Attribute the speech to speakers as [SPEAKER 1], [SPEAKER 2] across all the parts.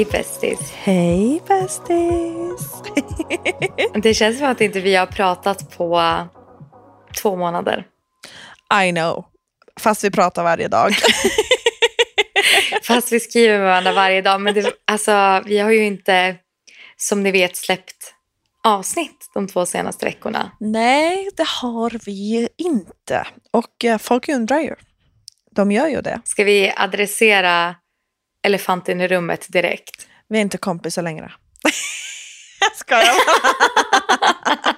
[SPEAKER 1] Hej bästis.
[SPEAKER 2] Hej bästis.
[SPEAKER 1] Det känns som att inte vi har pratat på två månader.
[SPEAKER 2] I know. Fast vi pratar varje dag.
[SPEAKER 1] Fast vi skriver med varandra varje dag. Men det, alltså, vi har ju inte, som ni vet, släppt avsnitt de två senaste veckorna.
[SPEAKER 2] Nej, det har vi inte. Och eh, folk undrar ju. De gör ju det.
[SPEAKER 1] Ska vi adressera elefanten i rummet direkt?
[SPEAKER 2] Vi är inte kompisar längre. Jag skojar bara.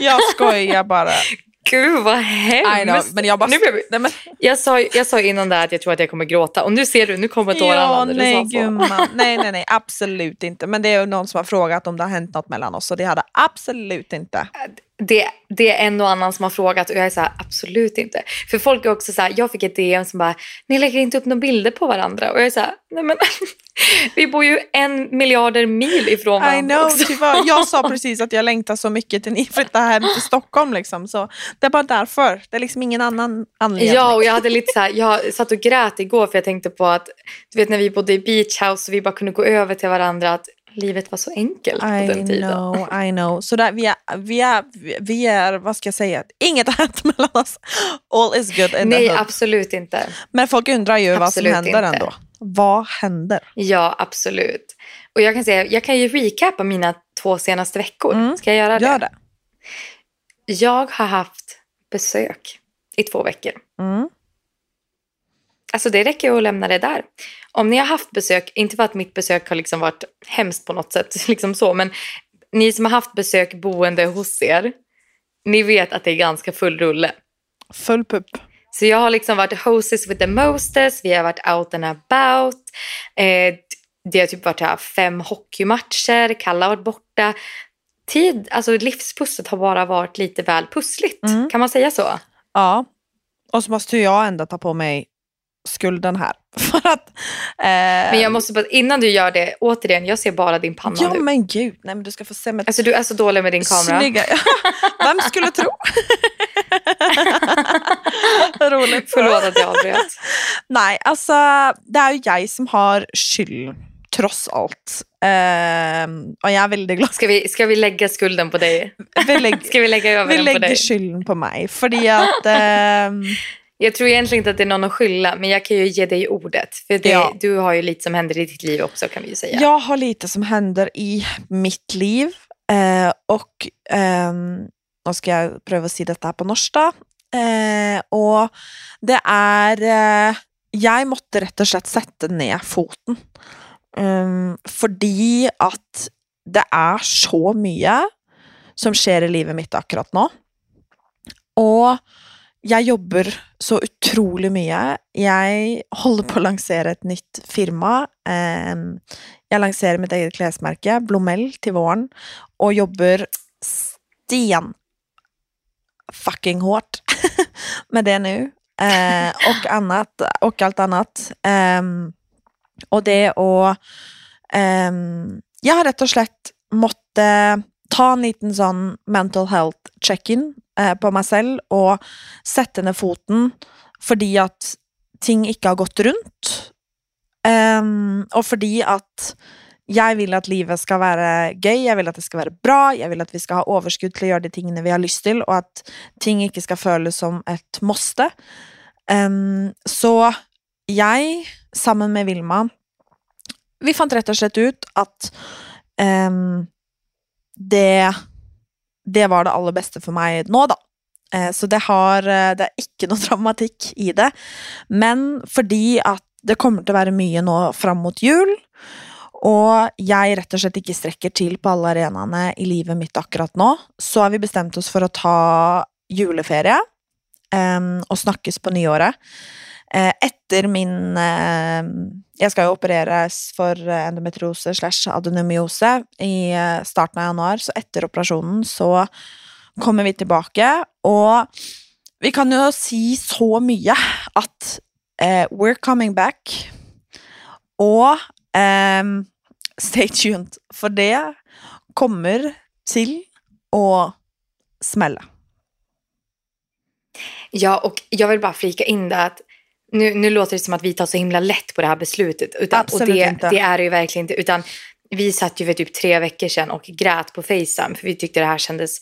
[SPEAKER 2] Jag skojar bara.
[SPEAKER 1] Gud vad
[SPEAKER 2] I
[SPEAKER 1] hemskt.
[SPEAKER 2] know, men jag bara...
[SPEAKER 1] Nu blev
[SPEAKER 2] Nej, men...
[SPEAKER 1] Jag sa, jag sa innan där att jag tror att jag kommer gråta och nu ser du, nu kommer tårarna
[SPEAKER 2] Ja, nej gumman. Nej, nej, nej, absolut inte. Men det är någon som har frågat om det har hänt något mellan oss och det hade absolut inte.
[SPEAKER 1] Det, det är en och annan som har frågat och jag är så här, absolut inte. För folk är också så här, jag fick ett DM som bara, ni lägger inte upp några bilder på varandra. Och jag är så här, nej men vi bor ju en miljarder mil ifrån
[SPEAKER 2] I
[SPEAKER 1] varandra
[SPEAKER 2] know,
[SPEAKER 1] också.
[SPEAKER 2] tyvärr. Jag sa precis att jag längtar så mycket till ni flyttar hem till Stockholm. Liksom. Så det är bara därför. Det är liksom ingen annan anledning.
[SPEAKER 1] Ja, och jag hade lite så här, jag satt och grät igår för jag tänkte på att, du vet när vi bodde i beach house och vi bara kunde gå över till varandra, att livet var så enkelt på den
[SPEAKER 2] I
[SPEAKER 1] tiden.
[SPEAKER 2] know, I know. Så där, vi, är, vi, är, vi är, vad ska jag säga, inget har hänt mellan oss. All is good in
[SPEAKER 1] Nej, absolut inte.
[SPEAKER 2] Men folk undrar ju vad
[SPEAKER 1] absolut
[SPEAKER 2] som händer
[SPEAKER 1] inte.
[SPEAKER 2] ändå. Vad händer?
[SPEAKER 1] Ja, absolut. Och jag kan säga, jag kan ju recapa mina två senaste veckor.
[SPEAKER 2] Mm,
[SPEAKER 1] Ska jag göra det?
[SPEAKER 2] Gör det.
[SPEAKER 1] Jag har haft besök i två veckor.
[SPEAKER 2] Mm.
[SPEAKER 1] Alltså det räcker att lämna det där. Om ni har haft besök, inte för att mitt besök har liksom varit hemskt på något sätt, liksom så, men ni som har haft besök boende hos er, ni vet att det är ganska full rulle.
[SPEAKER 2] Full pupp.
[SPEAKER 1] Så jag har liksom varit hostess with the mostest, vi har varit out and about. Eh, det har typ varit här fem hockeymatcher, Kalla har varit borta. Tid, alltså livspusslet har bara varit lite väl pussligt.
[SPEAKER 2] Mm.
[SPEAKER 1] Kan man säga så?
[SPEAKER 2] Ja. Och så måste jag ändå ta på mig skulden här. För att... Eh,
[SPEAKER 1] Men jag måste bara, innan du gör det, återigen, jag ser bara din panna
[SPEAKER 2] Ja
[SPEAKER 1] nu.
[SPEAKER 2] men gud, nej men du ska få se mig
[SPEAKER 1] Alltså du är så dålig med din kamera.
[SPEAKER 2] snygga. Vem skulle tro? Roligt.
[SPEAKER 1] Förlåt att jag avbröt.
[SPEAKER 2] Nej, alltså det är ju jag som har skyld, trots allt. Ehm, och jag är väldigt glad.
[SPEAKER 1] Ska vi, ska vi lägga skulden på dig?
[SPEAKER 2] Vi lägger,
[SPEAKER 1] Ska vi lägga över
[SPEAKER 2] vi
[SPEAKER 1] den på
[SPEAKER 2] lägger
[SPEAKER 1] dig?
[SPEAKER 2] skylden på mig. För att... ehm,
[SPEAKER 1] Jag tror egentligen inte att det är någon att skylla, men jag kan ju ge dig ordet. För det,
[SPEAKER 2] Ja.
[SPEAKER 1] du har ju lite som händer i ditt liv också kan vi ju säga.
[SPEAKER 2] Jag har lite som händer i mitt liv. Eh, och ehm, nu ska jag pröva att säga detta på norska. Eh, och det är eh, Jag måtte rett og slett sette ned foten. Um, fordi at det er så mye som skjer i livet mitt akkurat nå. Og jeg jobber så utrolig mye. Jeg holder på å lansere et nytt firma. Ehm, jag jeg lanserer mitt eget klesmerke, Blomell, til våren, og jobber sten fucking hårt med det nu. Ehm, och, annat, och allt annat. Ehm, och det å Jag Jeg har rett og slett måtte ta en liten sånn mental health check-in eh, på meg selv og sette ned foten fordi at ting ikke har gått rundt. Um, og fordi at jeg vil at livet skal være gøy, jeg vil at det skal være bra, jeg vil at vi skal ha overskudd til å gjøre de tingene vi har lyst til, og at ting ikke skal føles som et måste. Um, så jeg, sammen med Vilma, vi fant rett og slett ut at um, det, det var det aller beste for meg nå, da. Eh, så det, har, eh, det er ikke noe dramatikk i det. Men fordi at det kommer til å være mye nå fram mot jul, og jeg rett og slett ikke strekker til på alle arenaene i livet mitt akkurat nå, så har vi bestemt oss for å ta juleferie um, og snakkes på nyåret. Eh, etter min eh, Jeg skal jo opereres for eh, endometriose slash adenomyose i eh, starten av januar, så etter operasjonen så kommer vi tilbake. Og vi kan jo si så mye at eh, we're coming back. Og ehm, stay tuned, for det kommer till att smälla.
[SPEAKER 1] Ja, och jag vill bara flika in det att nu, nu låter det som att vi tar så himla lätt på det här beslutet. Utan,
[SPEAKER 2] Absolut
[SPEAKER 1] och det,
[SPEAKER 2] inte.
[SPEAKER 1] det är det ju verkligen inte. Utan vi satt ju för typ tre veckor sedan och grät på Facetime. För vi tyckte det här kändes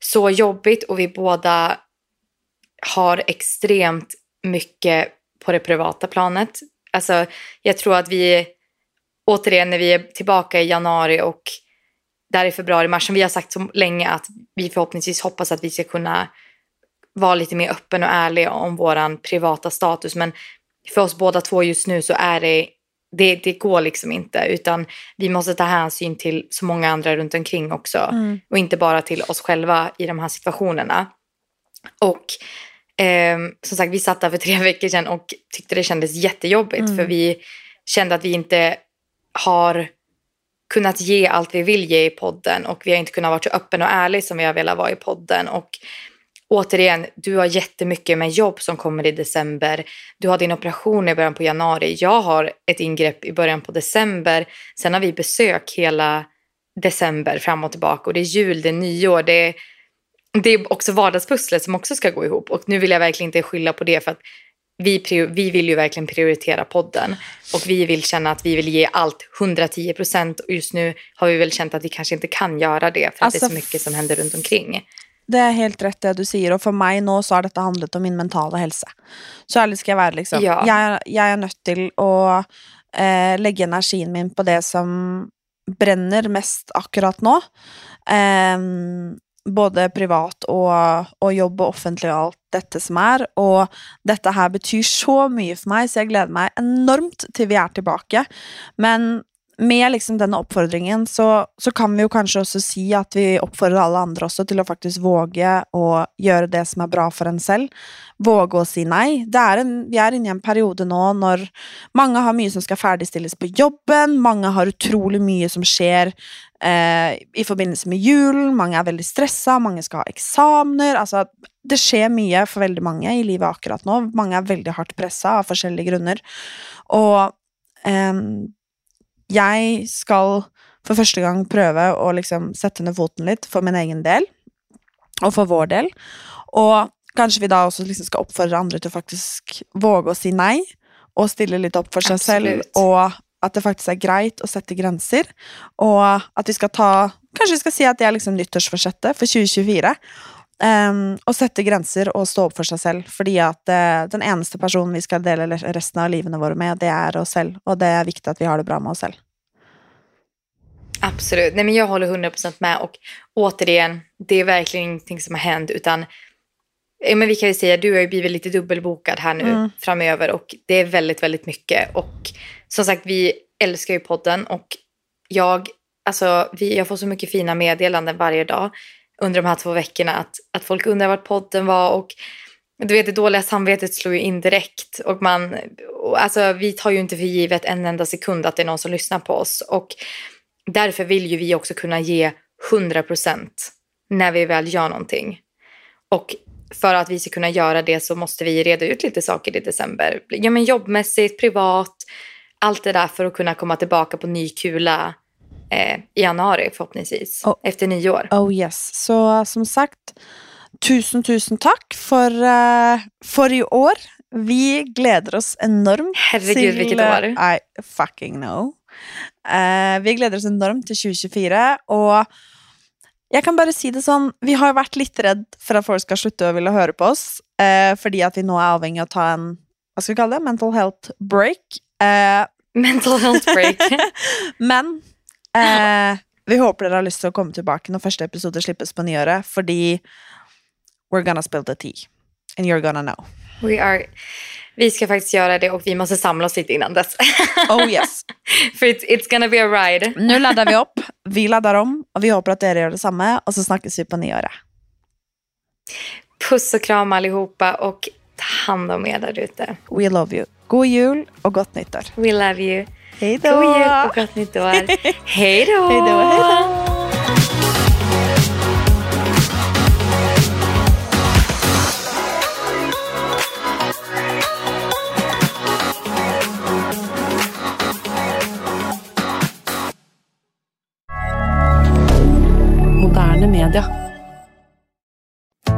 [SPEAKER 1] så jobbigt. Och vi båda har extremt mycket på det privata planet. Alltså, jag tror att vi, återigen när vi är tillbaka i januari och där i februari, mars, som vi har sagt så länge att vi förhoppningsvis hoppas att vi ska kunna vara lite mer öppen och ärlig om våran privata status. Men för oss båda två just nu så är det, det, det går liksom inte. Utan vi måste ta hänsyn till så många andra runt omkring också.
[SPEAKER 2] Mm.
[SPEAKER 1] Och inte bara till oss själva i de här situationerna. Och ehm, som sagt, vi satt där för tre veckor sedan och tyckte det kändes jättejobbigt.
[SPEAKER 2] Mm.
[SPEAKER 1] För vi kände att vi inte har kunnat ge allt vi vill ge i podden. Och vi har inte kunnat vara så öppen och ärlig som vi har velat vara i podden. Och återigen, du har jättemycket med jobb som kommer i december. Du har din operation i början på januari. Jag har ett ingrepp i början på december. Sen har vi besök hela december fram och tillbaka. Och det är jul, det är nyår, det är, det är också vardagspusslet som också ska gå ihop. Och nu vill jag verkligen inte skylla på det för att vi, vi vill ju verkligen prioritera podden. Och vi vill känna att vi vill ge allt 110 procent. Och just nu har vi väl känt att vi kanske inte kan göra det för att det är
[SPEAKER 2] Alltså,
[SPEAKER 1] så mycket som händer runt omkring.
[SPEAKER 2] Det er helt rett det du sier, og for meg nå så har dette handlet om min mentale helse. Så ærlig skal jeg være, liksom.
[SPEAKER 1] Ja.
[SPEAKER 2] Jeg, jeg er nødt til å eh, legge energien min på det som brenner mest akkurat nå. Em, både privat og, og jobb og offentlig og alt dette som er. Og dette her betyr så mye for meg, så jeg gleder meg enormt til vi er tilbake. Men med liksom den oppfordringen så, så kan vi jo kanskje også si at vi oppfordrer alle andre også til å faktisk våge å gjøre det som er bra for en selv. Våge å si nei. Det er en, vi er inne i en periode nå når mange har mye som skal ferdigstilles på jobben, mange har utrolig mye som skjer eh, i forbindelse med julen, mange er veldig stressa, mange skal ha eksamener. Altså, det skjer mye for veldig mange i livet akkurat nå. Mange er veldig hardt pressa av forskjellige grunner. Og em, jeg skal for første gang prøve å liksom sette ned foten litt for min egen del, og for vår del. Og kanskje vi da også liksom skal oppfordre andre til å faktisk våge å si nei, og stille litt opp for seg selv,
[SPEAKER 1] Absolutt.
[SPEAKER 2] og at det faktisk er greit å sette grenser, og at vi skal ta Kanskje vi skal si at det er liksom nyttårsforsettet for 2024. Um, å sette grenser og stå opp for seg selv. Fordi at eh, den eneste personen vi skal dele resten av livene våre med, det er oss selv. Og det er viktig at vi har det bra med oss selv.
[SPEAKER 1] Absolut. Nej, men jag håller 100% med. Och återigen, det är verkligen ingenting som har hänt. Utan, ja, men vi kan ju säga, du har ju blivit lite dubbelbokad här nu
[SPEAKER 2] Mm.
[SPEAKER 1] framöver. Och det är väldigt, väldigt mycket. Och som sagt, vi älskar ju podden. Och jag, alltså, vi, jag får så mycket fina meddelanden varje dag under de här två veckorna. Att, att folk undrar vart podden var. Och du vet, det dåliga samvetet slår ju in direkt. Och man, alltså, vi tar ju inte för givet en enda sekund att det är någon som lyssnar på oss. Och därför vill ju vi också kunna ge 100% när vi väl gör någonting. Och för att vi ska kunna göra det så måste vi reda ut lite saker i december. Ja, men jobbmässigt, privat, allt det där för att kunna komma tillbaka på ny kula eh, i januari förhoppningsvis.
[SPEAKER 2] Och-
[SPEAKER 1] Efter nyår.
[SPEAKER 2] Oh yes. Så som sagt, tusen, tusen takk for, eh, for i år. Vi gleder oss enormt
[SPEAKER 1] Herregud, vilket år.
[SPEAKER 2] I fucking know. Eh, vi gleder oss enormt til 2024, og jeg kan bare si det sånn, vi har vært litt redd for at folk skal slutte å ville høre på oss, eh, fordi at vi nå er avhengig av å ta en, hva skal vi kalle det, mental health break. Eh,
[SPEAKER 1] Mental health break.
[SPEAKER 2] men eh, vi håper dere har lyst til å komme tilbake når første episode slippes på nyåret, fordi we're gonna spill the tea. And you're gonna know.
[SPEAKER 1] We are, vi ska faktiskt göra det och vi måste samla oss lite innan dess.
[SPEAKER 2] Oh yes.
[SPEAKER 1] För it's, it's gonna be a ride.
[SPEAKER 2] Nå ladder vi opp, vi ladder om, og vi håper at dere gjør det samme, og så snakkes vi på nyåret.
[SPEAKER 1] Puss och kram allihopa och ta hand om er där ute.
[SPEAKER 2] We love you. God jul og godt nyttår.
[SPEAKER 1] We love you.
[SPEAKER 2] Hei da!
[SPEAKER 1] God jul och gott nytt år. Hej då!
[SPEAKER 2] Hei da, hei da.
[SPEAKER 3] Moderne media.